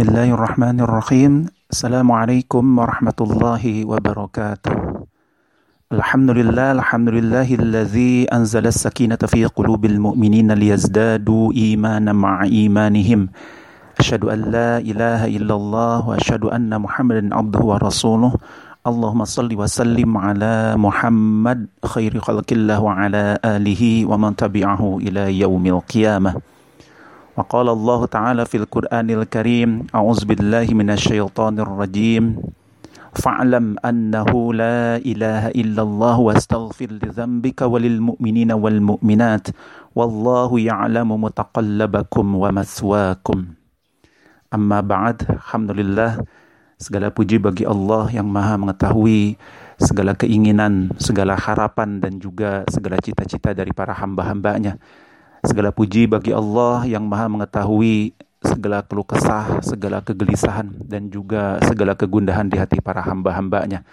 Bismillahirrahmanirrahim. Assalamualaikum warahmatullahi wabarakatuh. Alhamdulillah, alhamdulillahillazi anzala as-sakinata fi qulubil mu'minina liyazdadu imanan ma'a imanihim. Asyhadu an la ilaha illallah wa asyhadu anna Muhammadan abduhu wa rasuluh. Allahumma salli wa sallim ala Muhammad khairi khalqillah wa ala alihi wa man tabi'ahu ila yaumil qiyamah. وقال الله تعالى في القرآن الكريم أعوذ بالله من الشيطان الرجيم. فاعلم أنه لا إله إلا الله واستغفر لذنبك وللمؤمنين والمؤمنات والله يعلم متقلبكم ومثواكم. أما بعد الحمد لله segala puji bagi Allah yang maha mengetahui segala keinginan, segala harapan dan juga segala cita-cita dari para hamba-hambanya. Segala puji bagi Allah yang maha mengetahui segala keluh kesah, segala kegelisahan, dan juga segala kegundahan di hati para hamba-hambanya.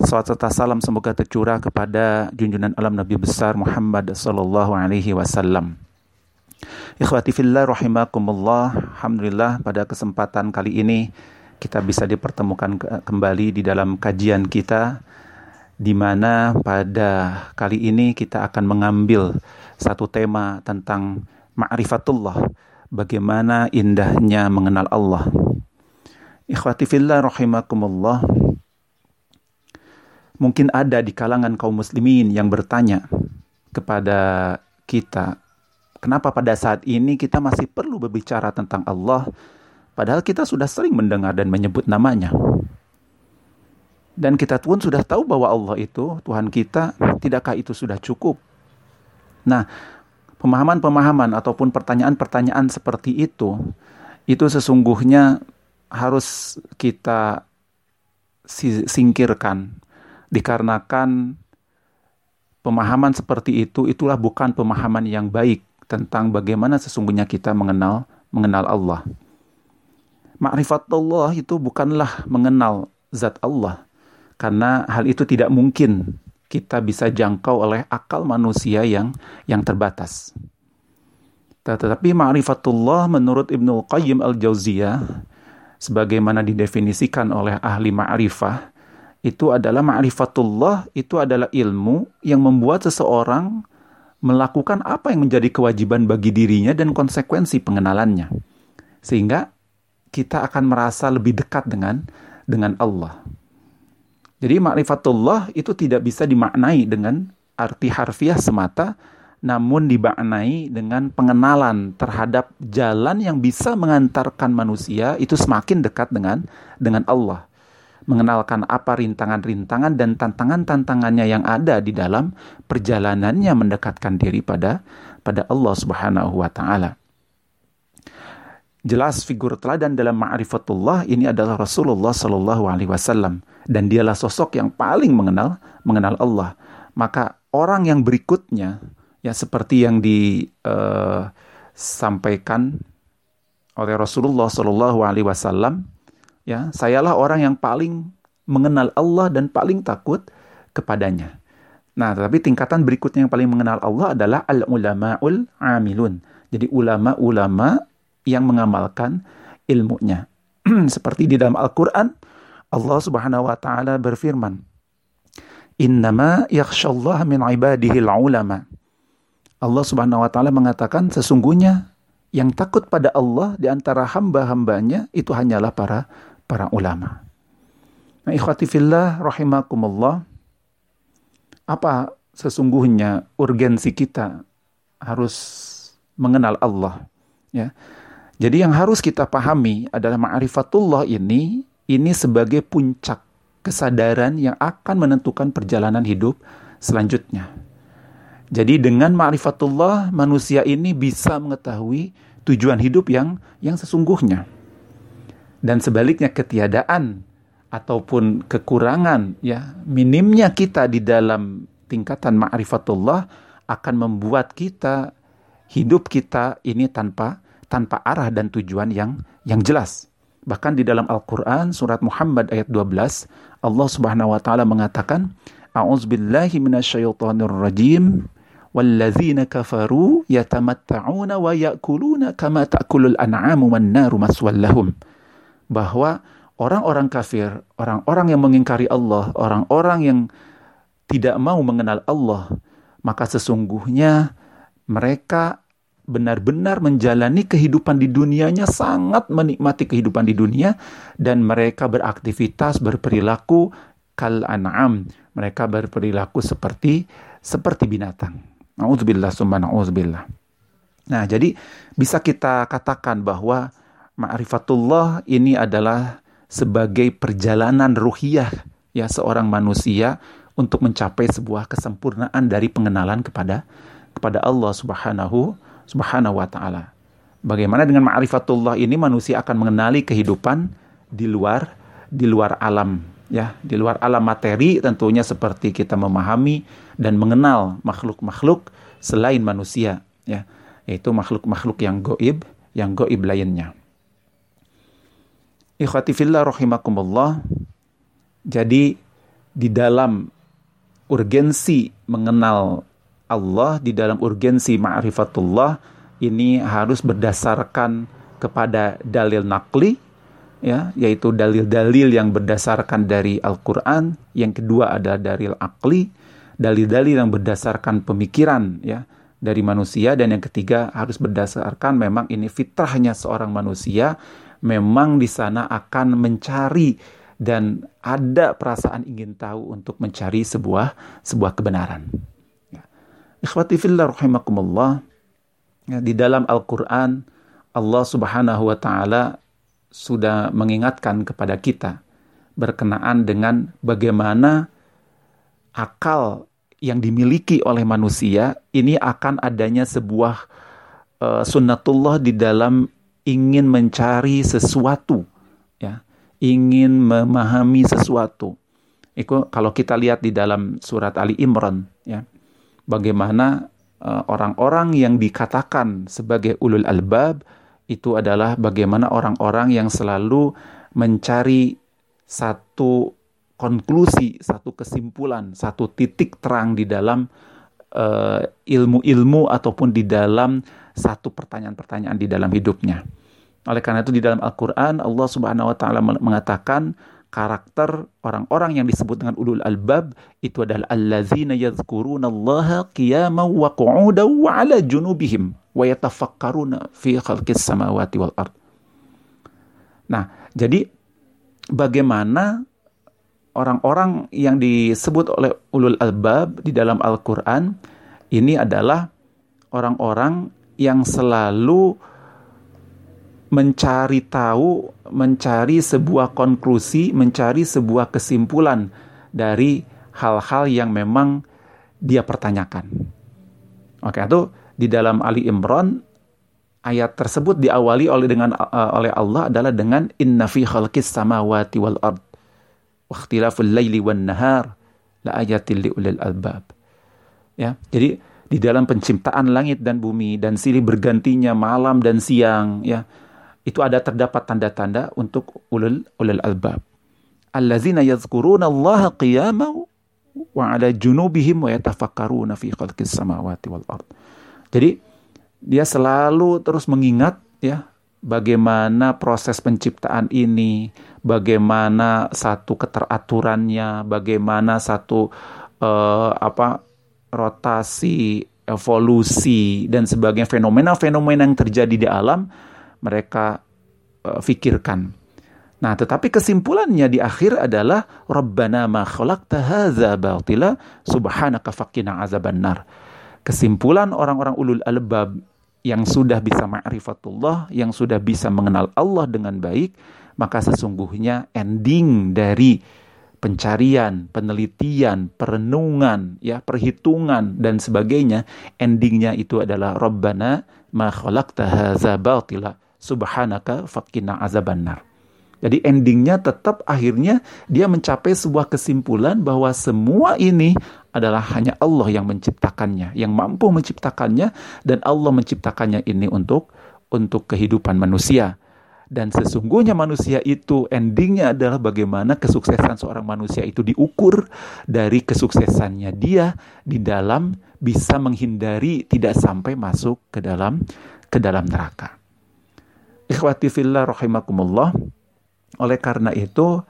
Salat serta salam semoga tercurah kepada junjungan alam Nabi besar Muhammad sallallahu alaihi wasallam. Ikhwati fillah rahimakumullah. Alhamdulillah pada kesempatan kali ini kita bisa dipertemukan kembali di dalam kajian kita di mana pada kali ini kita akan mengambil satu tema tentang ma'rifatullah, bagaimana indahnya mengenal Allah. Ikhwati fillah rahimakumullah. Mungkin ada di kalangan kaum muslimin yang bertanya kepada kita, kenapa pada saat ini kita masih perlu berbicara tentang Allah padahal kita sudah sering mendengar dan menyebut namanya. Dan kita pun sudah tahu bahwa Allah itu Tuhan kita, tidakkah itu sudah cukup? Nah, pemahaman-pemahaman ataupun pertanyaan-pertanyaan seperti itu, itu sesungguhnya harus kita singkirkan. Dikarenakan pemahaman seperti itu, itulah bukan pemahaman yang baik tentang bagaimana sesungguhnya kita mengenal mengenal Allah. Ma'rifatullah itu bukanlah mengenal zat Allah, karena hal itu tidak mungkin kita bisa jangkau oleh akal manusia yang yang terbatas. Tetapi ma'rifatullah menurut Ibnu Qayyim al-Jauziyah sebagaimana didefinisikan oleh ahli ma'rifah itu adalah ma'rifatullah itu adalah ilmu yang membuat seseorang melakukan apa yang menjadi kewajiban bagi dirinya dan konsekuensi pengenalannya. Sehingga kita akan merasa lebih dekat dengan dengan Allah. Jadi ma'rifatullah itu tidak bisa dimaknai dengan arti harfiah semata, namun dimaknai dengan pengenalan terhadap jalan yang bisa mengantarkan manusia itu semakin dekat dengan dengan Allah. Mengenalkan apa rintangan-rintangan dan tantangan-tantangannya yang ada di dalam perjalanannya mendekatkan diri pada pada Allah Subhanahu wa taala. Jelas figur teladan dalam ma'rifatullah ini adalah Rasulullah Shallallahu alaihi wasallam dan dialah sosok yang paling mengenal mengenal Allah. Maka orang yang berikutnya ya seperti yang disampaikan uh, oleh Rasulullah Shallallahu alaihi wasallam ya, sayalah orang yang paling mengenal Allah dan paling takut kepadanya. Nah, tetapi tingkatan berikutnya yang paling mengenal Allah adalah al-ulamaul amilun. Jadi ulama-ulama yang mengamalkan ilmunya. Seperti di dalam Al-Quran, Allah subhanahu wa ta'ala berfirman, Innama yakhshallah min ibadihil ulama. Allah subhanahu wa ta'ala mengatakan, sesungguhnya yang takut pada Allah di antara hamba-hambanya itu hanyalah para para ulama. Nah, ikhwati fillah rahimakumullah. Apa sesungguhnya urgensi kita harus mengenal Allah, ya. Jadi yang harus kita pahami adalah ma'rifatullah ini ini sebagai puncak kesadaran yang akan menentukan perjalanan hidup selanjutnya. Jadi dengan ma'rifatullah manusia ini bisa mengetahui tujuan hidup yang yang sesungguhnya. Dan sebaliknya ketiadaan ataupun kekurangan ya minimnya kita di dalam tingkatan ma'rifatullah akan membuat kita hidup kita ini tanpa tanpa arah dan tujuan yang yang jelas. Bahkan di dalam Al-Qur'an surat Muhammad ayat 12 Allah Subhanahu wa taala mengatakan A'udzubillahi minasyaitonir rajim walladzina kafaru yatamatta'una wa ya'kuluna kama ta'kulul an'amu wan naru maswal lahum. bahwa orang-orang kafir, orang-orang yang mengingkari Allah, orang-orang yang tidak mau mengenal Allah, maka sesungguhnya mereka benar-benar menjalani kehidupan di dunianya sangat menikmati kehidupan di dunia dan mereka beraktivitas berperilaku kal an'am mereka berperilaku seperti seperti binatang. Nauzubillah summa nauzubillah Nah, jadi bisa kita katakan bahwa ma'rifatullah ini adalah sebagai perjalanan ruhiyah ya seorang manusia untuk mencapai sebuah kesempurnaan dari pengenalan kepada kepada Allah Subhanahu Subhanahu wa taala. Bagaimana dengan ma'rifatullah ini manusia akan mengenali kehidupan di luar di luar alam ya, di luar alam materi tentunya seperti kita memahami dan mengenal makhluk-makhluk selain manusia ya yaitu makhluk-makhluk yang goib, yang goib lainnya. Ikhwati fillah rahimakumullah. Jadi di dalam urgensi mengenal Allah, di dalam urgensi ma'rifatullah ini harus berdasarkan kepada dalil nakli ya yaitu dalil-dalil yang berdasarkan dari Al-Qur'an, yang kedua adalah dalil akli, dalil-dalil yang berdasarkan pemikiran ya dari manusia dan yang ketiga harus berdasarkan memang ini fitrahnya seorang manusia memang di sana akan mencari dan ada perasaan ingin tahu untuk mencari sebuah sebuah kebenaran. Ikhwati fillah rahimakumullah. Ya, di dalam Al-Qur'an Allah Subhanahu wa taala sudah mengingatkan kepada kita berkenaan dengan bagaimana akal yang dimiliki oleh manusia ini akan adanya sebuah uh, sunnatullah di dalam ingin mencari sesuatu ya. Ingin memahami sesuatu. Itu kalau kita lihat di dalam surat Ali Imran ya bagaimana eh, orang-orang yang dikatakan sebagai ulul albab itu adalah bagaimana orang-orang yang selalu mencari satu konklusi, satu kesimpulan, satu titik terang di dalam uh, ilmu-ilmu ataupun di dalam satu pertanyaan-pertanyaan di dalam hidupnya. Oleh karena itu di dalam Al-Qur'an Allah Subhanahu wa taala mengatakan karakter orang-orang yang disebut dengan ulul albab itu adalah allazina yadhkurunallaha qiyaman wa qu'udan wa 'ala junubihim wa yatafakkaruna fi khalqis samawati wal ard. Nah, jadi bagaimana orang-orang yang disebut oleh ulul albab di dalam Al-Quran ini adalah orang-orang yang selalu mencari tahu, mencari sebuah konklusi, mencari sebuah kesimpulan dari hal-hal yang memang dia pertanyakan. Oke, itu di dalam Ali Imran ayat tersebut diawali oleh dengan uh, oleh Allah adalah dengan inna fi khalqis samawati wal ard Wakhtilaful laili wan nahar la ayatil liulil albab. Ya, jadi di dalam penciptaan langit dan bumi dan silih bergantinya malam dan siang ya itu ada terdapat tanda-tanda untuk ulul ulul albab. Allazina yadhkuruna Allah qiyaman wa ala junubihim wa yatafakkaruna fi khalqis samawati wal ard. Jadi dia selalu terus mengingat ya bagaimana proses penciptaan ini, bagaimana satu keteraturannya, bagaimana satu uh, apa rotasi, evolusi dan sebagainya fenomena-fenomena yang terjadi di alam mereka uh, fikirkan. Nah, tetapi kesimpulannya di akhir adalah Rabbana ma khalaqta hadza batila subhanaka faqina azabannar. Kesimpulan orang-orang ulul albab yang sudah bisa ma'rifatullah, yang sudah bisa mengenal Allah dengan baik, maka sesungguhnya ending dari pencarian, penelitian, perenungan, ya, perhitungan dan sebagainya, endingnya itu adalah Rabbana ma khalaqta hadza batila subhanaka faqina azabannar. Jadi endingnya tetap akhirnya dia mencapai sebuah kesimpulan bahwa semua ini adalah hanya Allah yang menciptakannya, yang mampu menciptakannya dan Allah menciptakannya ini untuk untuk kehidupan manusia. Dan sesungguhnya manusia itu endingnya adalah bagaimana kesuksesan seorang manusia itu diukur dari kesuksesannya dia di dalam bisa menghindari tidak sampai masuk ke dalam ke dalam neraka. Ikhwati fillah rahimakumullah. Oleh karena itu,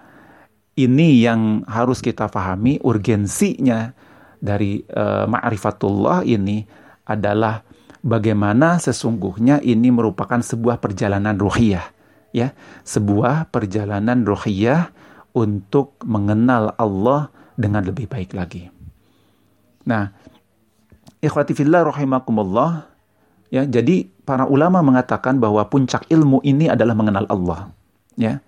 ini yang harus kita pahami urgensinya dari uh, ma'rifatullah ini adalah bagaimana sesungguhnya ini merupakan sebuah perjalanan ruhiyah ya sebuah perjalanan ruhiyah untuk mengenal Allah dengan lebih baik lagi. Nah, ikhwati fillah rahimakumullah ya jadi para ulama mengatakan bahwa puncak ilmu ini adalah mengenal Allah ya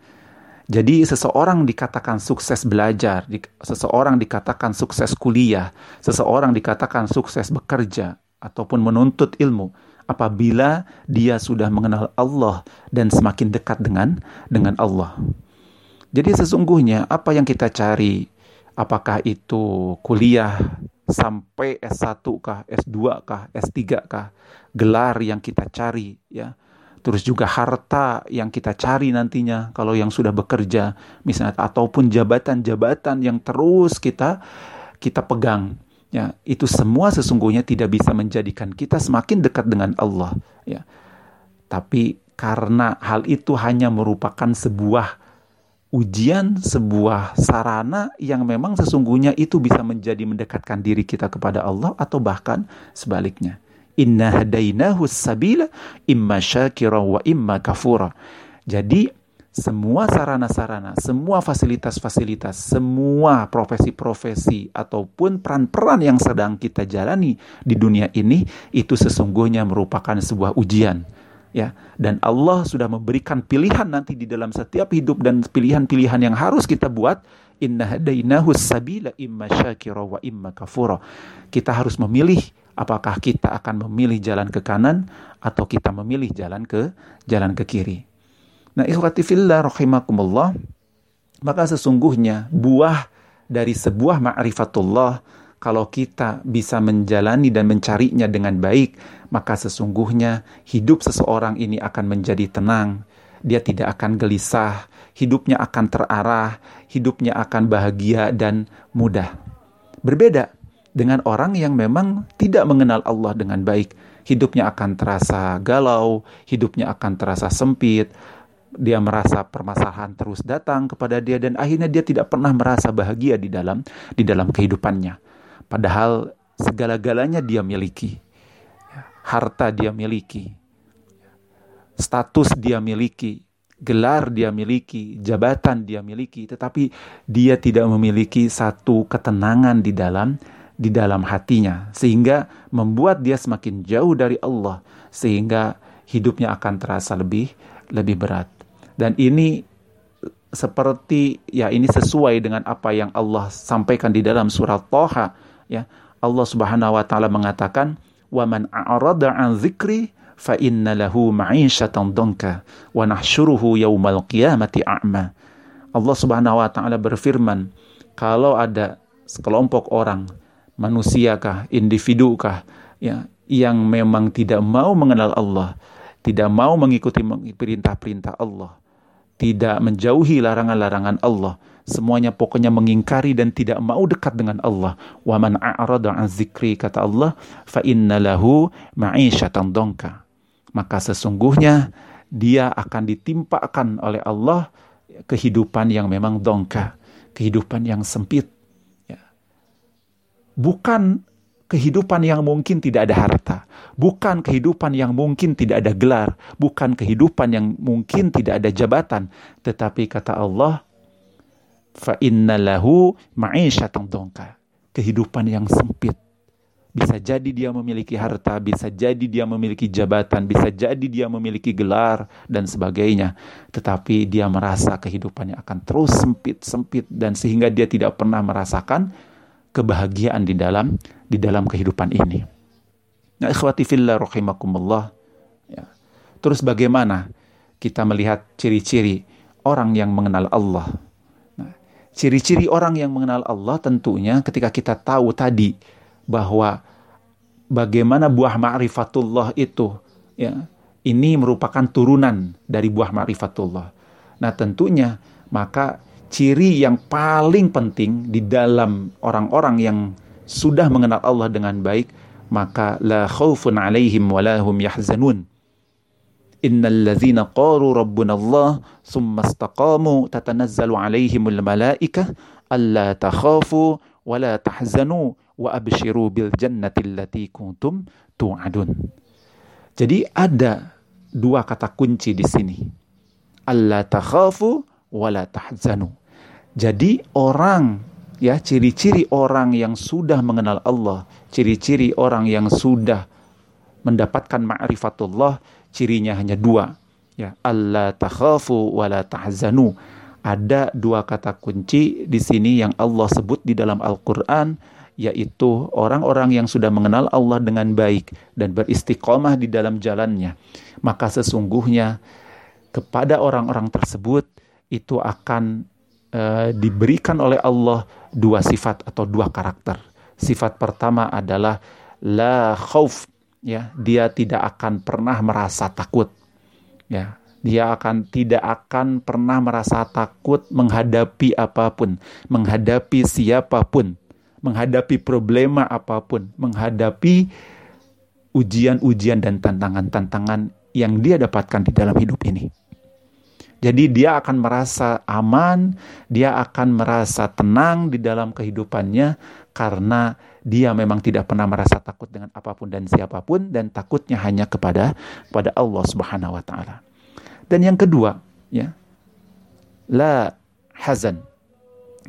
jadi seseorang dikatakan sukses belajar, di, seseorang dikatakan sukses kuliah, seseorang dikatakan sukses bekerja ataupun menuntut ilmu apabila dia sudah mengenal Allah dan semakin dekat dengan dengan Allah. Jadi sesungguhnya apa yang kita cari apakah itu kuliah sampai S1 kah, S2 kah, S3 kah, gelar yang kita cari ya. Terus juga harta yang kita cari nantinya kalau yang sudah bekerja misalnya ataupun jabatan-jabatan yang terus kita kita pegang ya. Itu semua sesungguhnya tidak bisa menjadikan kita semakin dekat dengan Allah ya. Tapi karena hal itu hanya merupakan sebuah ujian sebuah sarana yang memang sesungguhnya itu bisa menjadi mendekatkan diri kita kepada Allah atau bahkan sebaliknya Inna hadainahu sabila imma syakira wa imma kafura. Jadi semua sarana-sarana, semua fasilitas-fasilitas, semua profesi-profesi ataupun peran-peran yang sedang kita jalani di dunia ini itu sesungguhnya merupakan sebuah ujian ya dan Allah sudah memberikan pilihan nanti di dalam setiap hidup dan pilihan-pilihan yang harus kita buat inna hadainahu sabila imma syakira wa imma kafura kita harus memilih apakah kita akan memilih jalan ke kanan atau kita memilih jalan ke jalan ke kiri. Nah, ikhwati fillah rahimakumullah, maka sesungguhnya buah dari sebuah ma'rifatullah kalau kita bisa menjalani dan mencarinya dengan baik, maka sesungguhnya hidup seseorang ini akan menjadi tenang. Dia tidak akan gelisah, hidupnya akan terarah, hidupnya akan bahagia dan mudah. Berbeda dengan orang yang memang tidak mengenal Allah dengan baik. Hidupnya akan terasa galau, hidupnya akan terasa sempit, dia merasa permasalahan terus datang kepada dia dan akhirnya dia tidak pernah merasa bahagia di dalam di dalam kehidupannya. Padahal segala-galanya dia miliki. Harta dia miliki. Status dia miliki, gelar dia miliki, jabatan dia miliki, tetapi dia tidak memiliki satu ketenangan di dalam di dalam hatinya. Sehingga membuat dia semakin jauh dari Allah. Sehingga hidupnya akan terasa lebih lebih berat. Dan ini seperti ya ini sesuai dengan apa yang Allah sampaikan di dalam surat Toha ya. Allah Subhanahu wa taala mengatakan wa man a'rada an dzikri fa inna lahu ma'isyatan danka wa nahsyuruhu yaumal qiyamati a'ma. Allah Subhanahu wa taala berfirman kalau ada sekelompok orang manusiakah, individukah ya yang memang tidak mau mengenal Allah, tidak mau mengikuti perintah-perintah Allah, tidak menjauhi larangan-larangan Allah, semuanya pokoknya mengingkari dan tidak mau dekat dengan Allah. Wa man a'rada an zikri kata Allah, fa inna lahu ma'isyatan dongka. Maka sesungguhnya dia akan ditimpakan oleh Allah kehidupan yang memang dongka, kehidupan yang sempit, bukan kehidupan yang mungkin tidak ada harta, bukan kehidupan yang mungkin tidak ada gelar, bukan kehidupan yang mungkin tidak ada jabatan, tetapi kata Allah, fa innalahu ma'isyatan dongka. Kehidupan yang sempit. Bisa jadi dia memiliki harta, bisa jadi dia memiliki jabatan, bisa jadi dia memiliki gelar dan sebagainya. Tetapi dia merasa kehidupannya akan terus sempit, sempit dan sehingga dia tidak pernah merasakan kebahagiaan di dalam di dalam kehidupan ini. Nah, ikhwati fillah rahimakumullah. Ya. Terus bagaimana kita melihat ciri-ciri orang yang mengenal Allah? Ciri-ciri orang yang mengenal Allah tentunya ketika kita tahu tadi bahwa bagaimana buah ma'rifatullah itu ya ini merupakan turunan dari buah ma'rifatullah. Nah, tentunya maka ciri yang paling penting di dalam orang-orang yang sudah mengenal Allah dengan baik, maka la khaufun alaihim wa lahum yahzanun. Innal ladzina qalu rabbuna Allah summa istaqamu tatanazzalu alaihimul malaikah alla takhafu wa la tahzanu wa abshiru bil jannati allati kuntum tu'adun. Jadi ada dua kata kunci di sini. Alla takhafu wa la tahzanu. Jadi orang ya ciri-ciri orang yang sudah mengenal Allah, ciri-ciri orang yang sudah mendapatkan ma'rifatullah cirinya hanya dua. Ya Allah takhafu wala tahzanu. Ada dua kata kunci di sini yang Allah sebut di dalam Al-Qur'an yaitu orang-orang yang sudah mengenal Allah dengan baik dan beristiqomah di dalam jalannya. Maka sesungguhnya kepada orang-orang tersebut itu akan uh, diberikan oleh Allah dua sifat atau dua karakter. Sifat pertama adalah la khauf ya dia tidak akan pernah merasa takut. Ya dia akan tidak akan pernah merasa takut menghadapi apa pun menghadapi siapa pun menghadapi problema apa pun menghadapi ujian-ujian dan tantangan-tantangan yang dia dapatkan di dalam hidup ini. Jadi dia akan merasa aman, dia akan merasa tenang di dalam kehidupannya karena dia memang tidak pernah merasa takut dengan apa pun dan siapa pun dan takutnya hanya kepada pada Allah Subhanahu wa taala. Dan yang kedua, ya. La hazan.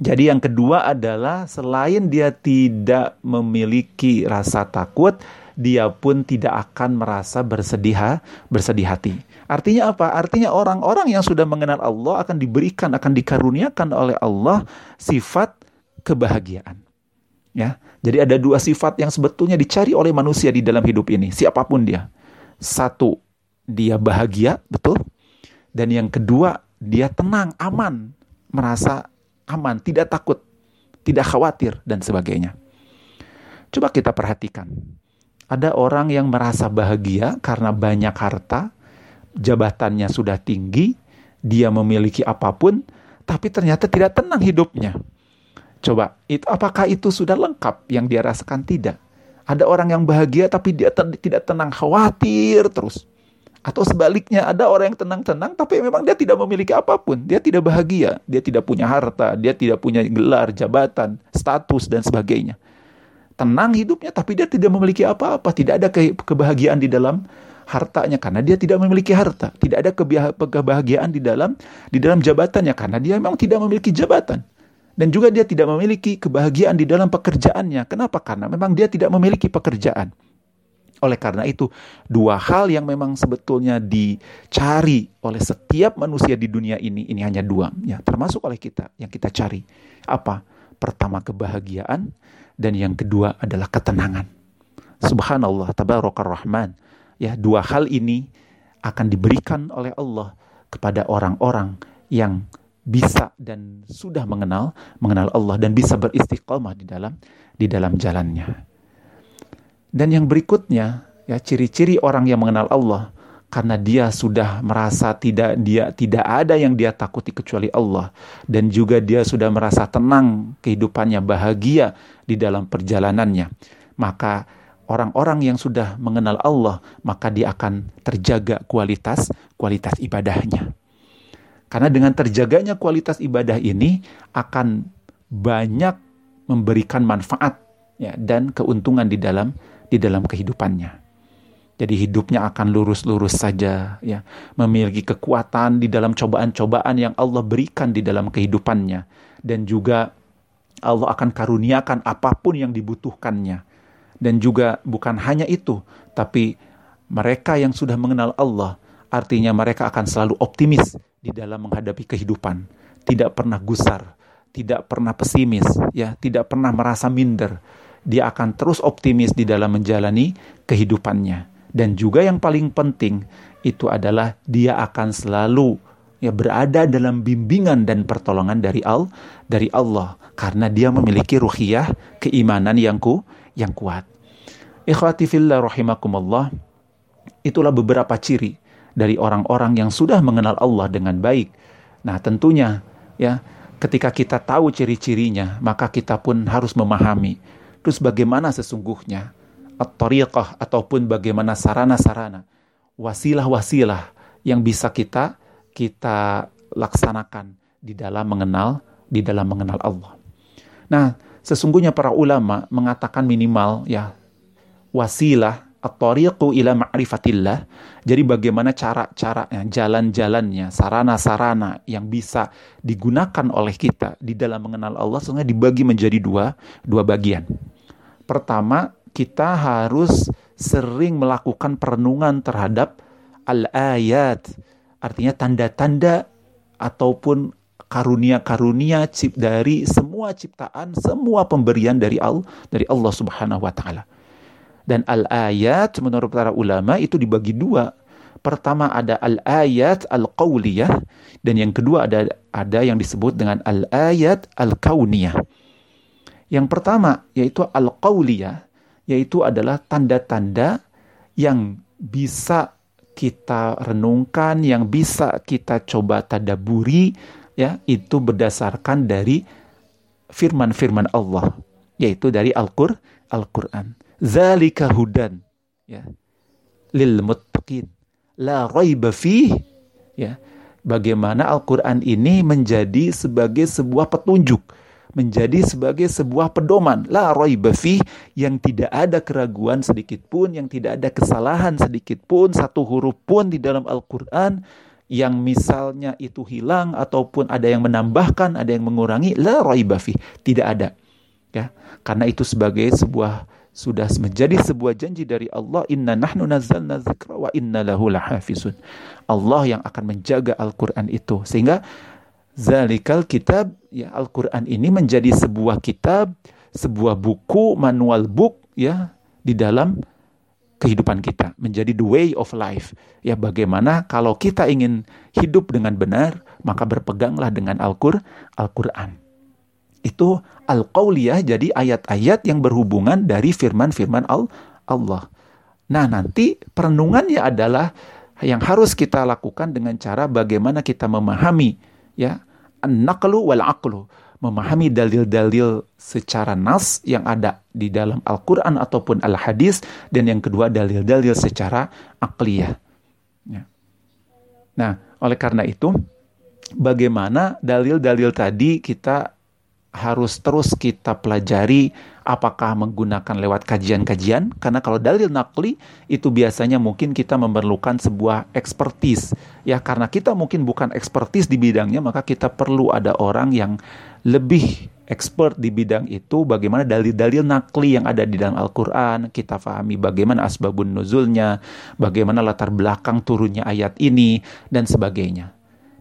Jadi yang kedua adalah selain dia tidak memiliki rasa takut, dia pun tidak akan merasa bersedih bersedih hati. Artinya apa? Artinya orang-orang yang sudah mengenal Allah akan diberikan, akan dikaruniakan oleh Allah sifat kebahagiaan. Ya, jadi ada dua sifat yang sebetulnya dicari oleh manusia di dalam hidup ini, siapa pun dia. Satu, dia bahagia, betul. Dan yang kedua, dia tenang, aman, merasa aman, tidak takut, tidak khawatir dan sebagainya. Coba kita perhatikan. Ada orang yang merasa bahagia karena banyak harta, jabatannya sudah tinggi, dia memiliki apa pun, tapi ternyata tidak tenang hidupnya. Coba, itu apakah itu sudah lengkap yang dia rasakan? Tidak. Ada orang yang bahagia tapi dia ten tidak tenang, khawatir terus. Atau sebaliknya, ada orang yang tenang-tenang tapi memang dia tidak memiliki apa pun. Dia tidak bahagia, dia tidak punya harta, dia tidak punya gelar, jabatan, status, dan sebagainya. Tenang hidupnya tapi dia tidak memiliki apa-apa, tidak ada ke kebahagiaan di dalam hartanya karena dia tidak memiliki harta, tidak ada kebahagiaan di dalam di dalam jabatannya karena dia memang tidak memiliki jabatan. Dan juga dia tidak memiliki kebahagiaan di dalam pekerjaannya. Kenapa? Karena memang dia tidak memiliki pekerjaan. Oleh karena itu, dua hal yang memang sebetulnya dicari oleh setiap manusia di dunia ini, ini hanya dua, ya, termasuk oleh kita yang kita cari. Apa? Pertama kebahagiaan dan yang kedua adalah ketenangan. Subhanallah, tabarakar rahman. Ya, dua hal ini akan diberikan oleh Allah kepada orang-orang yang bisa dan sudah mengenal mengenal Allah dan bisa beristiqomah di dalam di dalam jalannya. Dan yang berikutnya ya ciri-ciri orang yang mengenal Allah karena dia sudah merasa tidak dia tidak ada yang dia takuti kecuali Allah dan juga dia sudah merasa tenang kehidupannya bahagia di dalam perjalanannya maka orang-orang yang sudah mengenal Allah maka dia akan terjaga kualitas kualitas ibadahnya karena dengan terjaganya kualitas ibadah ini akan banyak memberikan manfaat ya dan keuntungan di dalam di dalam kehidupannya. Jadi hidupnya akan lurus-lurus saja ya, memiliki kekuatan di dalam cobaan-cobaan yang Allah berikan di dalam kehidupannya dan juga Allah akan karuniakan apa pun yang dibutuhkannya. Dan juga bukan hanya itu, tapi mereka yang sudah mengenal Allah artinya mereka akan selalu optimis di dalam menghadapi kehidupan, tidak pernah gusar, tidak pernah pesimis, ya, tidak pernah merasa minder. Dia akan terus optimis di dalam menjalani kehidupannya. Dan juga yang paling penting itu adalah dia akan selalu ya berada dalam bimbingan dan pertolongan dari Al dari Allah karena dia memiliki ruhiyah keimanan yang ku yang kuat. Ikhwati fillah rahimakumullah. Itulah beberapa ciri dari orang-orang yang sudah mengenal Allah dengan baik. Nah, tentunya ya, ketika kita tahu ciri-cirinya, maka kita pun harus memahami terus bagaimana sesungguhnya at-tariqah ataupun bagaimana sarana-sarana, wasilah-wasilah yang bisa kita kita laksanakan di dalam mengenal di dalam mengenal Allah. Nah, sesungguhnya para ulama mengatakan minimal ya wasilah at-tariqu ila ma'rifatillah. Jadi bagaimana cara-caranya, jalan-jalannya, sarana-sarana yang bisa digunakan oleh kita di dalam mengenal Allah sebenarnya dibagi menjadi dua, dua bagian. Pertama, kita harus sering melakukan perenungan terhadap al-ayat, artinya tanda-tanda ataupun karunia-karunia dari semua ciptaan, semua pemberian dari Allah dari Allah Subhanahu wa taala. Dan al-ayat menurut para ulama itu dibagi dua. Pertama ada al-ayat al-qawliyah dan yang kedua ada ada yang disebut dengan al-ayat al-kauniyah. Yang pertama yaitu al-qawliyah yaitu adalah tanda-tanda yang bisa kita renungkan, yang bisa kita coba tadaburi ya itu berdasarkan dari firman-firman Allah yaitu dari Al-Qur'an. Al-Qur'an. Zalika hudan. Ya. Lil muttaqin. La raiba fih. Ya. Bagaimana Al-Qur'an ini menjadi sebagai sebuah petunjuk menjadi sebagai sebuah pedoman. La raiba fih. Yang tidak ada keraguan sedikit pun yang tidak ada kesalahan sedikit pun satu huruf pun di dalam Al-Qur'an yang misalnya itu hilang ataupun ada yang menambahkan ada yang mengurangi la raiba tidak ada. Ya. Karena itu sebagai sebuah sudah menjadi sebuah janji dari Allah inna nahnu nazzalna dzikra wa inna lahu lahafizun. Allah yang akan menjaga Al-Qur'an itu. Sehingga zalikal kitab ya Al-Qur'an ini menjadi sebuah kitab sebuah buku manual book ya di dalam kehidupan kita. Menjadi the way of life. Ya bagaimana kalau kita ingin hidup dengan benar maka berpeganglah dengan Al-Qur'an Al-Qur'an itu al-qauliyah jadi ayat-ayat yang berhubungan dari firman-firman Allah. Nah, nanti perenungannya adalah yang harus kita lakukan dengan cara bagaimana kita memahami ya an-naqlu wal aqlu, memahami dalil-dalil secara nas yang ada di dalam Al-Qur'an ataupun Al-Hadis dan yang kedua dalil-dalil secara akliyah. Ya. Nah, oleh karena itu bagaimana dalil-dalil tadi kita harus terus kita pelajari apakah menggunakan lewat kajian-kajian karena kalau dalil nakli itu biasanya mungkin kita memerlukan sebuah ekspertis. Ya karena kita mungkin bukan ekspertis di bidangnya maka kita perlu ada orang yang lebih expert di bidang itu bagaimana dalil-dalil nakli yang ada di dalam Al-Quran kita fahami bagaimana asbabun nuzulnya bagaimana latar belakang turunnya ayat ini dan sebagainya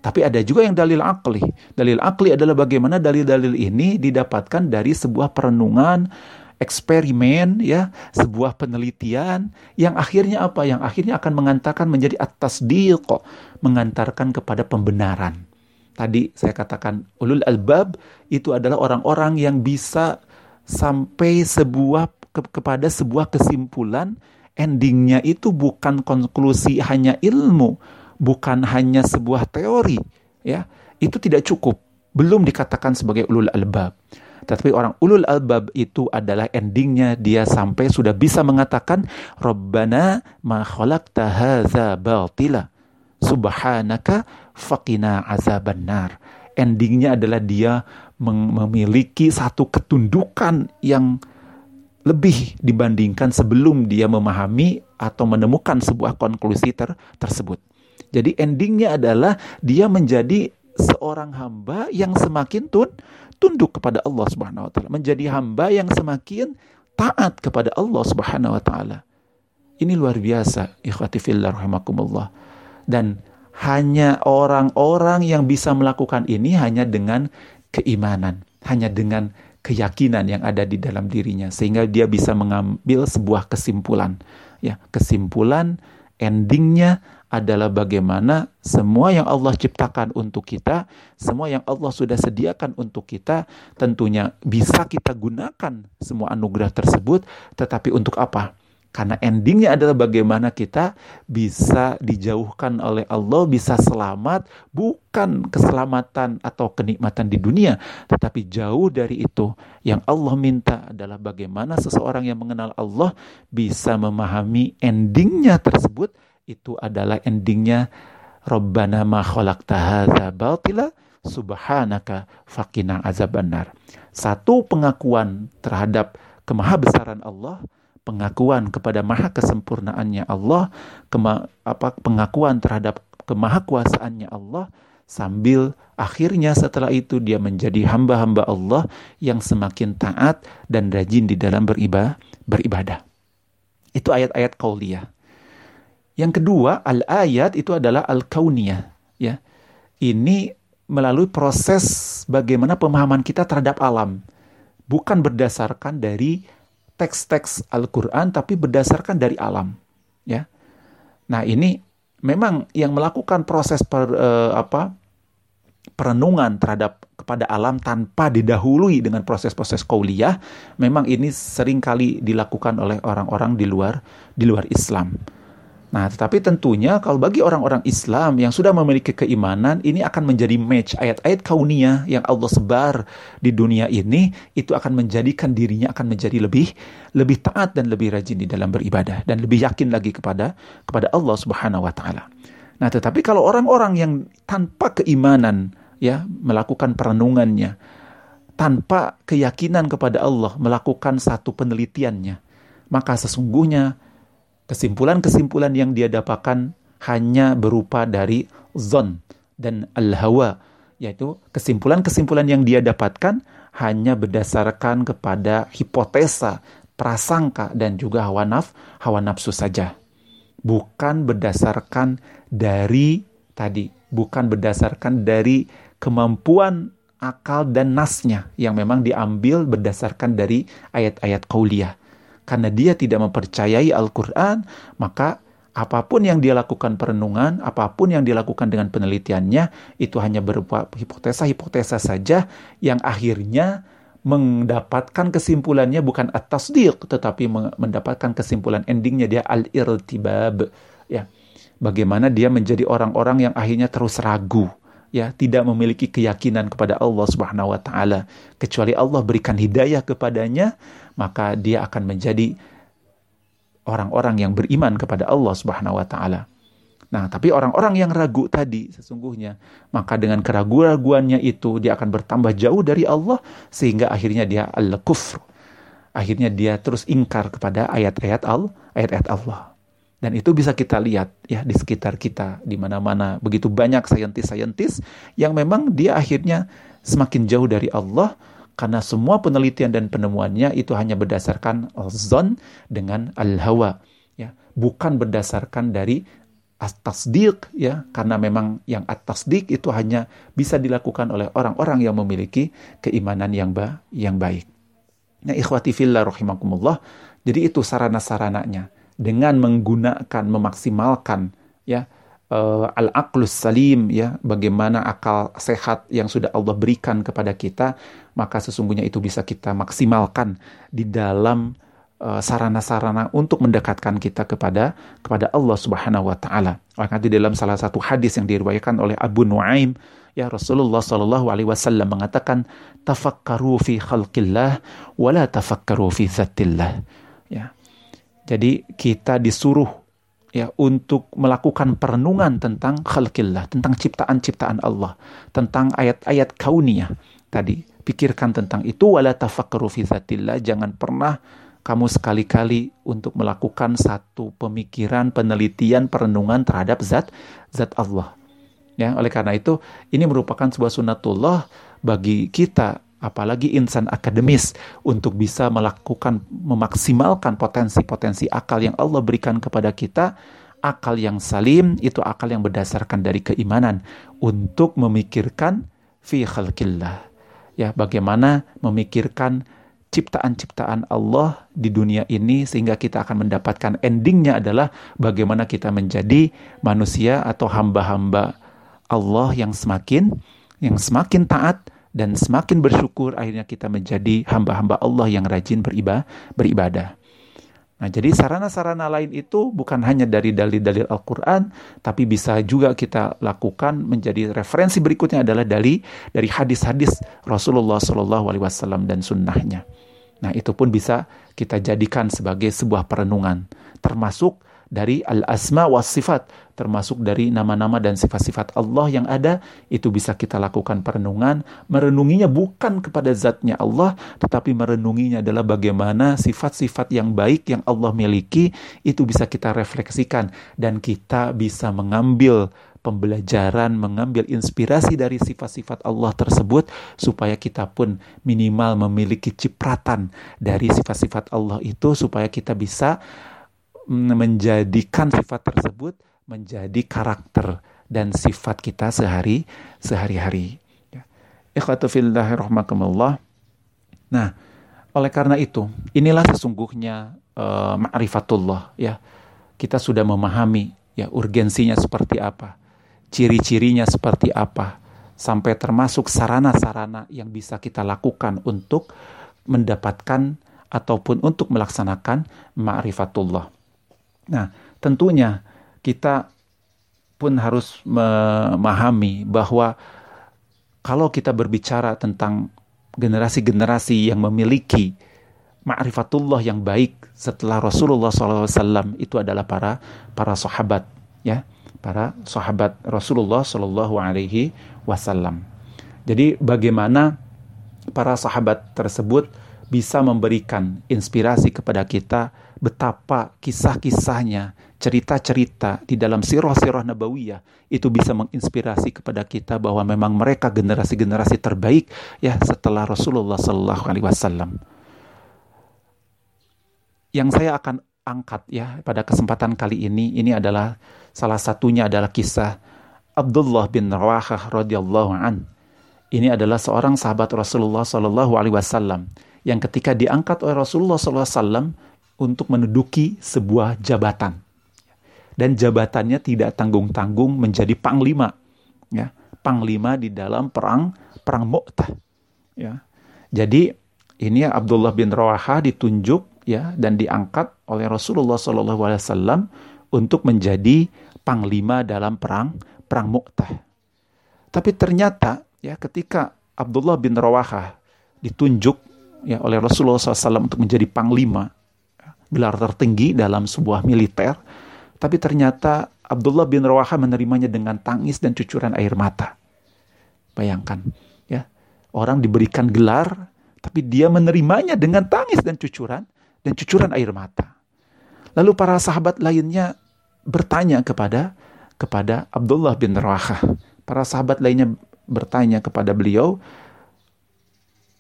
tapi ada juga yang dalil akli. Dalil akli adalah bagaimana dalil-dalil ini didapatkan dari sebuah perenungan, eksperimen, ya, sebuah penelitian yang akhirnya apa? Yang akhirnya akan mengantarkan menjadi atas kok, mengantarkan kepada pembenaran. Tadi saya katakan ulul albab itu adalah orang-orang yang bisa sampai sebuah ke, kepada sebuah kesimpulan endingnya itu bukan konklusi hanya ilmu bukan hanya sebuah teori, ya, itu tidak cukup. Belum dikatakan sebagai ulul albab. Tetapi orang ulul albab itu adalah endingnya dia sampai sudah bisa mengatakan Rabbana ma khalaqta hadza batila subhanaka faqina azaban nar. Endingnya adalah dia memiliki satu ketundukan yang lebih dibandingkan sebelum dia memahami atau menemukan sebuah konklusi ter tersebut. Jadi endingnya adalah dia menjadi seorang hamba yang semakin tun tunduk kepada Allah Subhanahu wa taala, menjadi hamba yang semakin taat kepada Allah Subhanahu wa taala. Ini luar biasa, ikhwati fillah rahimakumullah. Dan hanya orang-orang yang bisa melakukan ini hanya dengan keimanan, hanya dengan keyakinan yang ada di dalam dirinya sehingga dia bisa mengambil sebuah kesimpulan. Ya, kesimpulan endingnya adalah bagaimana semua yang Allah ciptakan untuk kita, semua yang Allah sudah sediakan untuk kita, tentunya bisa kita gunakan semua anugerah tersebut, tetapi untuk apa? Karena endingnya adalah bagaimana kita bisa dijauhkan oleh Allah, bisa selamat, bukan keselamatan atau kenikmatan di dunia, tetapi jauh dari itu. Yang Allah minta adalah bagaimana seseorang yang mengenal Allah bisa memahami endingnya tersebut, itu adalah endingnya Rabbana ma khalaqta hadza batila subhanaka faqina azabannar. Satu pengakuan terhadap kemahabesaran Allah, pengakuan kepada maha kesempurnaannya Allah, kema, apa, pengakuan terhadap kemahakuasaannya Allah, sambil akhirnya setelah itu dia menjadi hamba-hamba Allah yang semakin taat dan rajin di dalam beribadah. beribadah. Itu ayat-ayat kauliyah. Yang kedua, al-ayat itu adalah al-kauniyah. Ya. Ini melalui proses bagaimana pemahaman kita terhadap alam. Bukan berdasarkan dari teks-teks Al-Quran, tapi berdasarkan dari alam. Ya. Nah ini memang yang melakukan proses per, uh, apa perenungan terhadap kepada alam tanpa didahului dengan proses-proses kauliah, memang ini sering kali dilakukan oleh orang-orang di luar di luar Islam. Nah, tetapi tentunya kalau bagi orang-orang Islam yang sudah memiliki keimanan, ini akan menjadi match ayat-ayat kauniyah yang Allah sebar di dunia ini, itu akan menjadikan dirinya akan menjadi lebih lebih taat dan lebih rajin di dalam beribadah dan lebih yakin lagi kepada kepada Allah Subhanahu wa taala. Nah, tetapi kalau orang-orang yang tanpa keimanan ya melakukan perenungannya, tanpa keyakinan kepada Allah melakukan satu penelitiannya, maka sesungguhnya kesimpulan-kesimpulan yang dia dapatkan hanya berupa dari zon dan al-hawa, yaitu kesimpulan-kesimpulan yang dia dapatkan hanya berdasarkan kepada hipotesa, prasangka dan juga hawa naf, hawa nafsu saja. Bukan berdasarkan dari tadi, bukan berdasarkan dari kemampuan akal dan nasnya yang memang diambil berdasarkan dari ayat-ayat qauliyah karena dia tidak mempercayai Al-Quran, maka apa pun yang dia lakukan perenungan, apa pun yang dilakukan dengan penelitiannya, itu hanya berupa hipotesa-hipotesa saja yang akhirnya mendapatkan kesimpulannya bukan atas dia, tetapi mendapatkan kesimpulan endingnya dia al-irtibab. Ya. Bagaimana dia menjadi orang-orang yang akhirnya terus ragu ya tidak memiliki keyakinan kepada Allah Subhanahu wa taala kecuali Allah berikan hidayah kepadanya maka dia akan menjadi orang-orang yang beriman kepada Allah Subhanahu wa taala. Nah, tapi orang-orang yang ragu tadi sesungguhnya, maka dengan keraguan-raguannya itu dia akan bertambah jauh dari Allah sehingga akhirnya dia al-kufr. Akhirnya dia terus ingkar kepada ayat-ayat Allah, ayat-ayat Allah. Dan itu bisa kita lihat ya di sekitar kita di mana-mana begitu banyak saintis-saintis yang memang dia akhirnya semakin jauh dari Allah karena semua penelitian dan penemuannya itu hanya berdasarkan zon dengan al-hawa ya bukan berdasarkan dari at-tasdiq ya karena memang yang at-tasdiq itu hanya bisa dilakukan oleh orang-orang yang memiliki keimanan yang ba yang baik. Nah, ikhwati fillah rahimakumullah. Jadi itu sarana-sarananya dengan menggunakan memaksimalkan ya uh, al-aqlus salim ya bagaimana akal sehat yang sudah Allah berikan kepada kita maka sesungguhnya itu bisa kita maksimalkan di dalam eh, sarana-sarana untuk mendekatkan kita kepada kepada Allah Subhanahu wa taala. Maka di dalam salah satu hadis yang diriwayatkan oleh Abu Nuaim ya Rasulullah Shallallahu alaihi wasallam mengatakan tafakkaru fi khalqillah wa la tafakkaru fi dzatillah. Ya. Jadi kita disuruh ya untuk melakukan perenungan tentang khalqillah, tentang ciptaan-ciptaan Allah, tentang ayat-ayat kauniyah tadi pikirkan tentang itu wala tafakkaru fi jangan pernah kamu sekali-kali untuk melakukan satu pemikiran, penelitian, perenungan terhadap zat zat Allah. Ya, oleh karena itu ini merupakan sebuah sunatullah bagi kita apalagi insan akademis untuk bisa melakukan memaksimalkan potensi-potensi akal yang Allah berikan kepada kita akal yang salim itu akal yang berdasarkan dari keimanan untuk memikirkan fi khalqillah. Ya bagaimana memikirkan ciptaan-ciptaan Allah di dunia ini sehingga kita akan mendapatkan endingnya adalah bagaimana kita menjadi manusia atau hamba-hamba Allah yang semakin yang semakin taat dan semakin bersyukur akhirnya kita menjadi hamba-hamba Allah yang rajin beribadah. beribadah. Nah, jadi sarana-sarana lain itu bukan hanya dari dalil-dalil Al-Quran, tapi bisa juga kita lakukan menjadi referensi berikutnya adalah dari dari hadis-hadis Rasulullah Shallallahu Alaihi Wasallam dan sunnahnya. Nah, itu pun bisa kita jadikan sebagai sebuah perenungan, termasuk dari al-asma was sifat termasuk dari nama-nama dan sifat-sifat Allah yang ada itu bisa kita lakukan perenungan. Merenunginya bukan kepada zatnya Allah tetapi merenunginya adalah bagaimana sifat-sifat yang baik yang Allah miliki itu bisa kita refleksikan. Dan kita bisa mengambil pembelajaran, mengambil inspirasi dari sifat-sifat Allah tersebut supaya kita pun minimal memiliki cipratan dari sifat-sifat Allah itu supaya kita bisa menjadikan sifat tersebut menjadi karakter dan sifat kita sehari sehari-hari. Ya. Nah, oleh karena itu, inilah sesungguhnya uh, ma'rifatullah ya. Kita sudah memahami ya urgensinya seperti apa ciri-cirinya seperti apa, sampai termasuk sarana-sarana yang bisa kita lakukan untuk mendapatkan ataupun untuk melaksanakan ma'rifatullah. Nah, tentunya kita pun harus memahami bahwa kalau kita berbicara tentang generasi-generasi yang memiliki ma'rifatullah yang baik setelah Rasulullah SAW itu adalah para para sahabat ya para sahabat Rasulullah Shallallahu Alaihi Wasallam. Jadi bagaimana para sahabat tersebut bisa memberikan inspirasi kepada kita betapa kisah-kisahnya, cerita-cerita di dalam sirah-sirah nabawiyah itu bisa menginspirasi kepada kita bahwa memang mereka generasi-generasi terbaik ya setelah Rasulullah Shallallahu Alaihi Wasallam. Yang saya akan angkat ya pada kesempatan kali ini ini adalah salah satunya adalah kisah Abdullah bin Rawahah radhiyallahu an. Ini adalah seorang sahabat Rasulullah Shallallahu alaihi wasallam yang ketika diangkat oleh Rasulullah Sallallahu alaihi wasallam untuk menduduki sebuah jabatan. Dan jabatannya tidak tanggung-tanggung menjadi panglima ya, panglima di dalam perang perang Mu'tah ya. Jadi ini Abdullah bin Rawahah ditunjuk ya dan diangkat oleh Rasulullah SAW untuk menjadi panglima dalam perang perang Mu'tah. Tapi ternyata ya ketika Abdullah bin Rawahah ditunjuk ya oleh Rasulullah SAW untuk menjadi panglima gelar tertinggi dalam sebuah militer, tapi ternyata Abdullah bin Rawahah menerimanya dengan tangis dan cucuran air mata. Bayangkan, ya orang diberikan gelar, tapi dia menerimanya dengan tangis dan cucuran dan cucuran air mata. Lalu para sahabat lainnya bertanya kepada kepada Abdullah bin Rawahah. Para sahabat lainnya bertanya kepada beliau,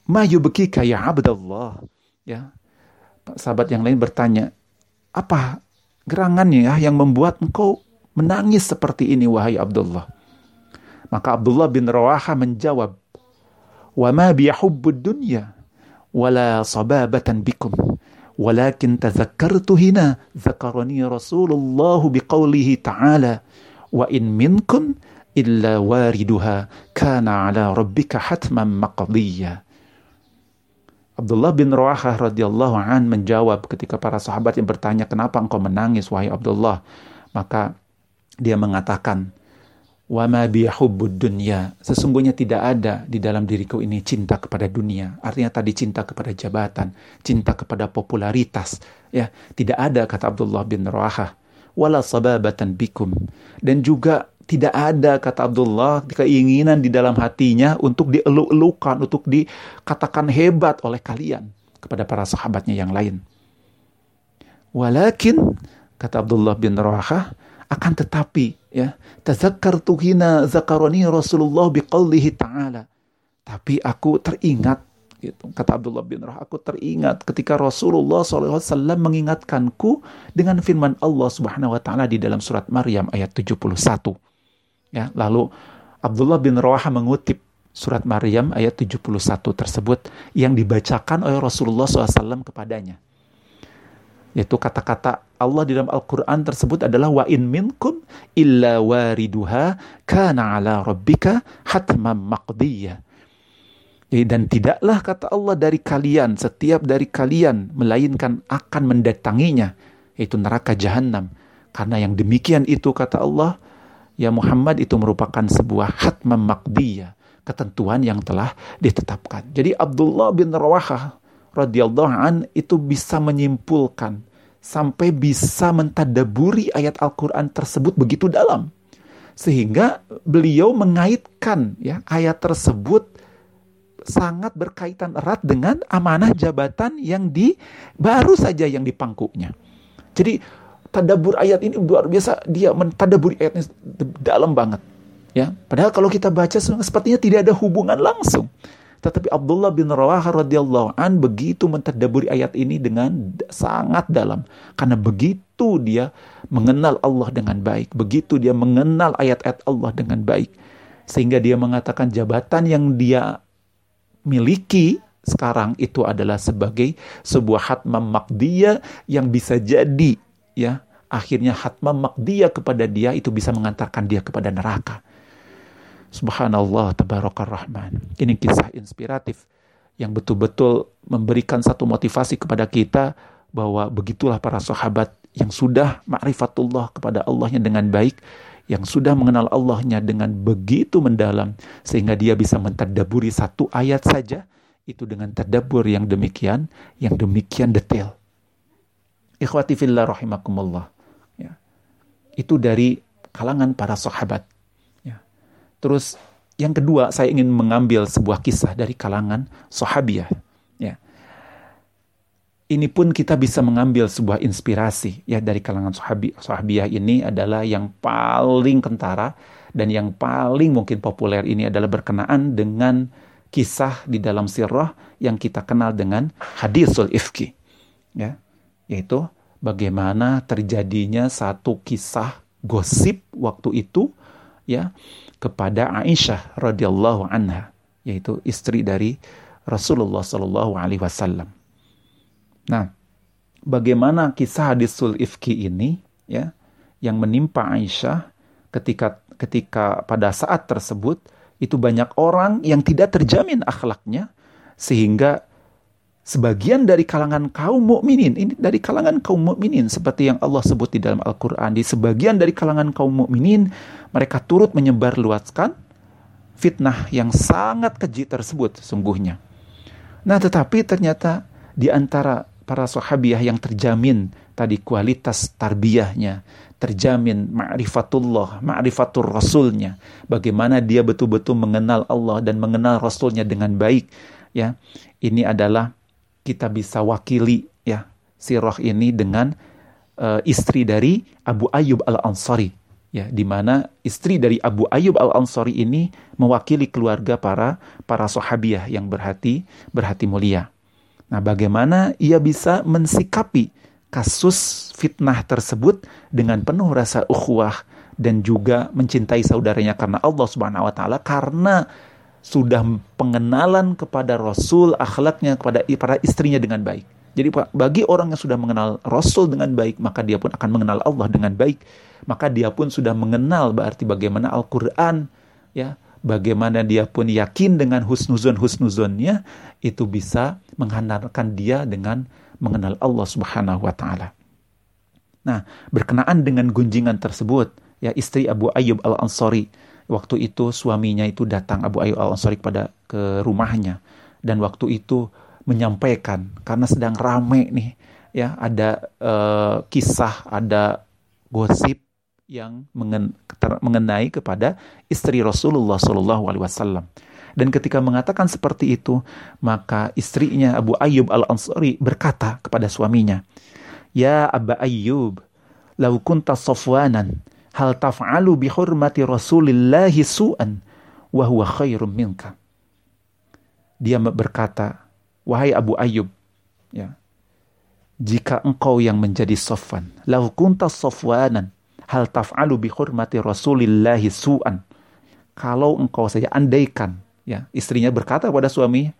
"Ma yubkika ya Abdullah?" Ya Sahabat yang lain bertanya, "Apa gerangannya ya yang membuat engkau menangis seperti ini wahai Abdullah?" Maka Abdullah bin Rawahah menjawab, "Wa ma bi dunya wala sababatan bikum." ولكن تذكرت هنا ذكرني رسول الله بقوله تعالى وإن منكم إلا واردها كان على ربك حتما مقضيا Abdullah bin Rawahah radhiyallahu an menjawab ketika para sahabat yang bertanya kenapa engkau menangis wahai Abdullah maka dia mengatakan Wa ma dunya. Sesungguhnya tidak ada di dalam diriku ini cinta kepada dunia. Artinya tadi cinta kepada jabatan, cinta kepada popularitas. Ya, tidak ada kata Abdullah bin Rawahah. Wala sababatan bikum. Dan juga tidak ada kata Abdullah keinginan di dalam hatinya untuk dieluk-elukan, untuk dikatakan hebat oleh kalian kepada para sahabatnya yang lain. Walakin kata Abdullah bin Rawahah akan tetapi ya tazakkartu hina zakaroni Rasulullah biqaulihi ta'ala tapi aku teringat gitu. kata Abdullah bin Rah aku teringat ketika Rasulullah SAW mengingatkanku dengan firman Allah Subhanahu wa taala di dalam surat Maryam ayat 71 ya lalu Abdullah bin Rawaha mengutip surat Maryam ayat 71 tersebut yang dibacakan oleh Rasulullah SAW kepadanya yaitu kata-kata Allah di dalam Al-Quran tersebut adalah wa in minkum illa wariduha kana ala rabbika hatman maqdiyah. Dan tidaklah kata Allah dari kalian, setiap dari kalian melainkan akan mendatanginya, yaitu neraka jahanam. Karena yang demikian itu kata Allah, ya Muhammad itu merupakan sebuah hatman maqdiyah, ketentuan yang telah ditetapkan. Jadi Abdullah bin Rawahah radhiyallahu an itu bisa menyimpulkan sampai bisa mentadaburi ayat Al-Quran tersebut begitu dalam. Sehingga beliau mengaitkan ya ayat tersebut sangat berkaitan erat dengan amanah jabatan yang di baru saja yang dipangkunya. Jadi tadabur ayat ini luar biasa dia mentadaburi ayatnya dalam banget. Ya, padahal kalau kita baca sepertinya tidak ada hubungan langsung. Tetapi Abdullah bin Rawaha radhiyallahu an begitu mentadaburi ayat ini dengan sangat dalam karena begitu dia mengenal Allah dengan baik, begitu dia mengenal ayat-ayat Allah dengan baik sehingga dia mengatakan jabatan yang dia miliki sekarang itu adalah sebagai sebuah hatmam makdiyah yang bisa jadi ya akhirnya hatmam makdiyah kepada dia itu bisa mengantarkan dia kepada neraka. Subhanallah, tabarakar rahman. Ini kisah inspiratif yang betul-betul memberikan satu motivasi kepada kita bahwa begitulah para sahabat yang sudah ma'rifatullah kepada Allahnya dengan baik, yang sudah mengenal Allahnya dengan begitu mendalam, sehingga dia bisa mentadaburi satu ayat saja, itu dengan tadabur yang demikian, yang demikian detail. Ikhwati fillah rahimakumullah. Ya. Itu dari kalangan para sahabat. Terus yang kedua, saya ingin mengambil sebuah kisah dari kalangan sahabiah. Ya. Ini pun kita bisa mengambil sebuah inspirasi ya dari kalangan sahabi, sahabiah ini adalah yang paling kentara dan yang paling mungkin populer ini adalah berkenaan dengan kisah di dalam sirah yang kita kenal dengan hadisul ifki. Ya, yaitu bagaimana terjadinya satu kisah gosip waktu itu ya kepada Aisyah radhiyallahu anha yaitu istri dari Rasulullah Shallallahu alaihi wasallam. Nah, bagaimana kisah hadisul ifki ini ya yang menimpa Aisyah ketika ketika pada saat tersebut itu banyak orang yang tidak terjamin akhlaknya sehingga sebagian dari kalangan kaum mukminin ini dari kalangan kaum mukminin seperti yang Allah sebut di dalam Al-Qur'an di sebagian dari kalangan kaum mukminin mereka turut menyebar luaskan fitnah yang sangat keji tersebut sungguhnya. Nah, tetapi ternyata di antara para sahabiah yang terjamin tadi kualitas tarbiyahnya, terjamin ma'rifatullah, ma'rifatul rasulnya, bagaimana dia betul-betul mengenal Allah dan mengenal rasulnya dengan baik, ya. Ini adalah kita bisa wakili ya sirah ini dengan uh, istri dari Abu Ayyub Al-Ansari ya di mana istri dari Abu Ayyub Al-Ansari ini mewakili keluarga para para sahabiah yang berhati berhati mulia. Nah, bagaimana ia bisa mensikapi kasus fitnah tersebut dengan penuh rasa ukhuwah dan juga mencintai saudaranya karena Allah Subhanahu wa taala karena sudah pengenalan kepada Rasul, akhlaknya kepada para istrinya dengan baik. Jadi bagi orang yang sudah mengenal Rasul dengan baik, maka dia pun akan mengenal Allah dengan baik. Maka dia pun sudah mengenal berarti bagaimana Al-Quran, ya, bagaimana dia pun yakin dengan husnuzon husnuzonnya, itu bisa menghantarkan dia dengan mengenal Allah Subhanahu wa taala. Nah, berkenaan dengan gunjingan tersebut, ya istri Abu Ayyub Al-Ansari waktu itu suaminya itu datang Abu Ayyub Al Ansari kepada ke rumahnya. Dan waktu itu menyampaikan karena sedang rame nih ya ada uh, kisah ada gosip yang mengenai kepada istri Rasulullah Shallallahu Alaihi Wasallam. Dan ketika mengatakan seperti itu maka istrinya Abu Ayyub Al Ansari berkata kepada suaminya ya Abu Ayyub lau kunta safwanan hal taf'alu bi hurmati Rasulillahi su'an wa huwa khairum minka. Dia berkata, wahai Abu Ayyub, ya, jika engkau yang menjadi sofwan, lau kunta sofwanan, hal taf'alu bi hurmati Rasulillahi su'an. Kalau engkau saja andaikan, ya, istrinya berkata kepada suami,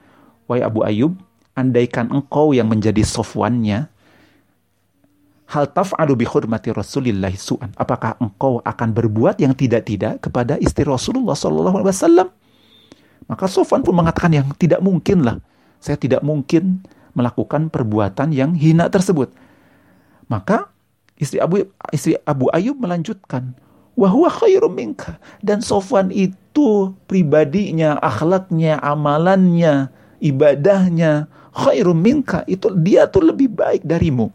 wahai Abu Ayyub, andaikan engkau yang menjadi sofwannya, hal taf'alu bi hurmati Rasulillah su'an. Apakah engkau akan berbuat yang tidak-tidak kepada istri Rasulullah sallallahu alaihi wasallam? Maka Sofan pun mengatakan yang tidak mungkin lah. Saya tidak mungkin melakukan perbuatan yang hina tersebut. Maka istri Abu istri Abu Ayub melanjutkan, "Wa khairum minka." Dan Sofwan itu pribadinya, akhlaknya, amalannya, ibadahnya khairum minka. Itu dia tuh lebih baik darimu.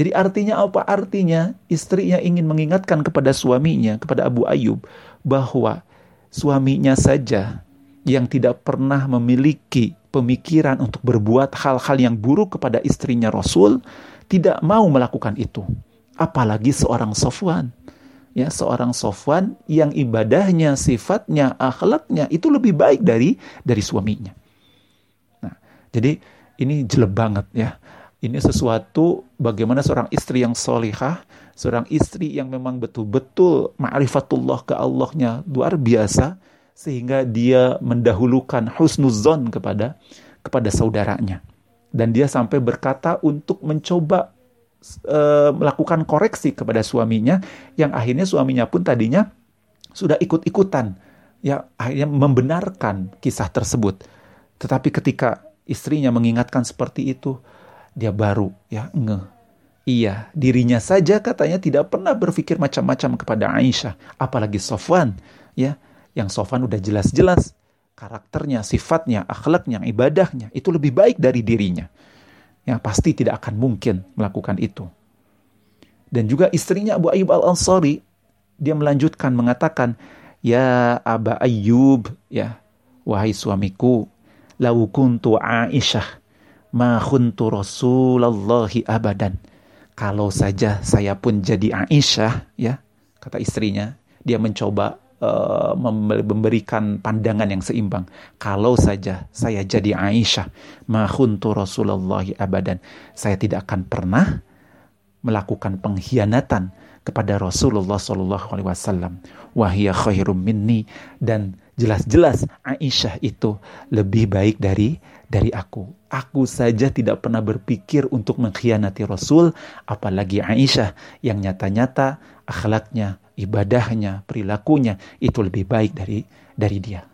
Jadi artinya apa? Artinya istrinya ingin mengingatkan kepada suaminya, kepada Abu Ayyub, bahwa suaminya saja yang tidak pernah memiliki pemikiran untuk berbuat hal-hal yang buruk kepada istrinya Rasul, tidak mau melakukan itu. Apalagi seorang Sofwan. Ya, seorang Sofwan yang ibadahnya, sifatnya, akhlaknya itu lebih baik dari dari suaminya. Nah, jadi ini jelek banget ya ini sesuatu bagaimana seorang istri yang solihah, seorang istri yang memang betul-betul ma'rifatullah ke Allahnya luar biasa, sehingga dia mendahulukan husnuzon kepada kepada saudaranya. Dan dia sampai berkata untuk mencoba uh, melakukan koreksi kepada suaminya, yang akhirnya suaminya pun tadinya sudah ikut-ikutan, ya akhirnya membenarkan kisah tersebut. Tetapi ketika istrinya mengingatkan seperti itu, dia baru ya nge. Iya, dirinya saja katanya tidak pernah berpikir macam-macam kepada Aisyah, apalagi Sofwan, ya, yang Sofwan udah jelas-jelas karakternya, sifatnya, akhlaknya, ibadahnya itu lebih baik dari dirinya. Ya, pasti tidak akan mungkin melakukan itu. Dan juga istrinya Abu Ayyub Al-Ansari dia melanjutkan mengatakan, "Ya Aba Ayyub, ya, wahai suamiku, lau kuntu Aisyah ma khuntu Rasulullahi abadan. Kalau saja saya pun jadi Aisyah, ya, kata istrinya, dia mencoba uh, memberikan pandangan yang seimbang. Kalau saja saya jadi Aisyah, ma khuntu Rasulullahi abadan. Saya tidak akan pernah melakukan pengkhianatan kepada Rasulullah Shallallahu Alaihi Wasallam. Wahia khairum minni dan jelas-jelas Aisyah itu lebih baik dari dari aku. Aku saja tidak pernah berpikir untuk mengkhianati Rasul, apalagi Aisyah yang nyata-nyata akhlaknya, ibadahnya, perilakunya itu lebih baik dari dari dia.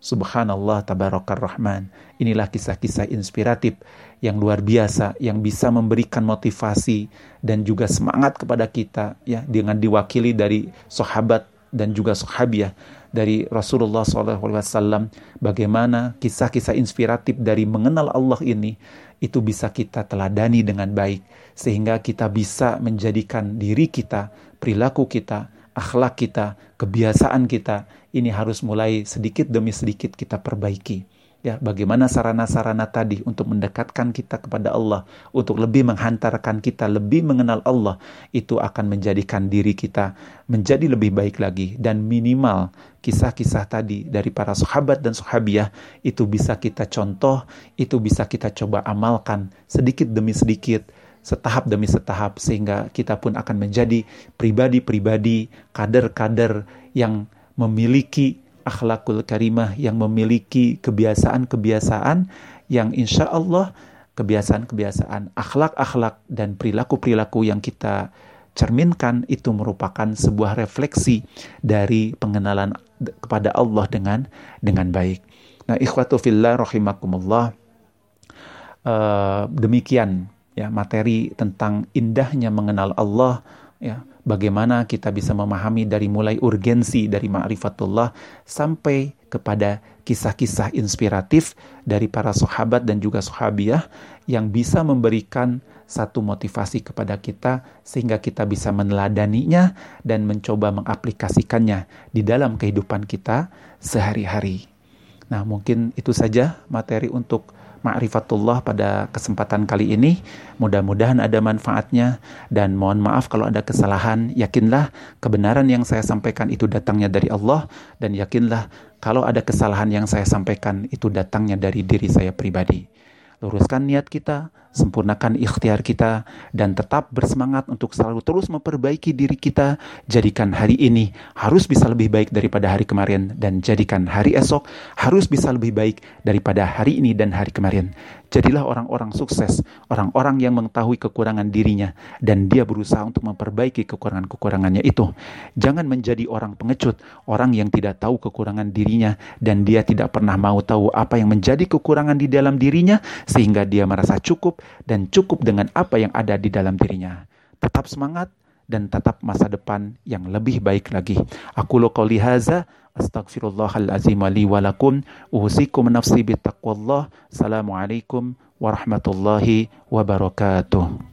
Subhanallah tabarakar rahman. Inilah kisah-kisah inspiratif yang luar biasa yang bisa memberikan motivasi dan juga semangat kepada kita ya dengan diwakili dari sahabat dan juga sahabiah dari Rasulullah SAW bagaimana kisah-kisah inspiratif dari mengenal Allah ini itu bisa kita teladani dengan baik sehingga kita bisa menjadikan diri kita, perilaku kita, akhlak kita, kebiasaan kita ini harus mulai sedikit demi sedikit kita perbaiki ya bagaimana sarana-sarana tadi untuk mendekatkan kita kepada Allah, untuk lebih menghantarkan kita lebih mengenal Allah, itu akan menjadikan diri kita menjadi lebih baik lagi. Dan minimal kisah-kisah tadi dari para sahabat dan sahabiah itu bisa kita contoh, itu bisa kita coba amalkan sedikit demi sedikit setahap demi setahap sehingga kita pun akan menjadi pribadi-pribadi, kader-kader yang memiliki akhlakul karimah yang memiliki kebiasaan-kebiasaan yang insya Allah kebiasaan-kebiasaan akhlak-akhlak dan perilaku-perilaku yang kita cerminkan itu merupakan sebuah refleksi dari pengenalan kepada Allah dengan dengan baik. Nah, ikhwatu fillah rahimakumullah. Uh, demikian ya materi tentang indahnya mengenal Allah ya bagaimana kita bisa memahami dari mulai urgensi dari ma'rifatullah sampai kepada kisah-kisah inspiratif dari para sahabat dan juga sahabiah yang bisa memberikan satu motivasi kepada kita sehingga kita bisa meneladaninya dan mencoba mengaplikasikannya di dalam kehidupan kita sehari-hari. Nah, mungkin itu saja materi untuk ma'rifatullah pada kesempatan kali ini. Mudah-mudahan ada manfaatnya dan mohon maaf kalau ada kesalahan. Yakinlah kebenaran yang saya sampaikan itu datangnya dari Allah dan yakinlah kalau ada kesalahan yang saya sampaikan itu datangnya dari diri saya pribadi. Luruskan niat kita, sempurnakan ikhtiar kita, dan tetap bersemangat untuk selalu terus memperbaiki diri kita. Jadikan hari ini harus bisa lebih baik daripada hari kemarin, dan jadikan hari esok harus bisa lebih baik daripada hari ini dan hari kemarin. Jadilah orang-orang sukses, orang-orang yang mengetahui kekurangan dirinya, dan dia berusaha untuk memperbaiki kekurangan-kekurangannya itu. Jangan menjadi orang pengecut, orang yang tidak tahu kekurangan dirinya, dan dia tidak pernah mau tahu apa yang menjadi kekurangan di dalam dirinya, sehingga dia merasa cukup dan cukup dengan apa yang ada di dalam dirinya. Tetap semangat dan tetap masa depan yang lebih baik lagi. Aku qouli haza astaghfirullahalazim li wa lakum nafsi bittaqwallah. Assalamualaikum warahmatullahi wabarakatuh.